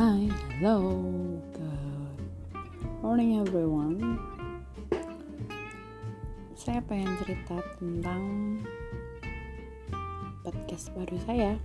Hi, Hello, good morning everyone. Saya pengen cerita tentang podcast baru saya.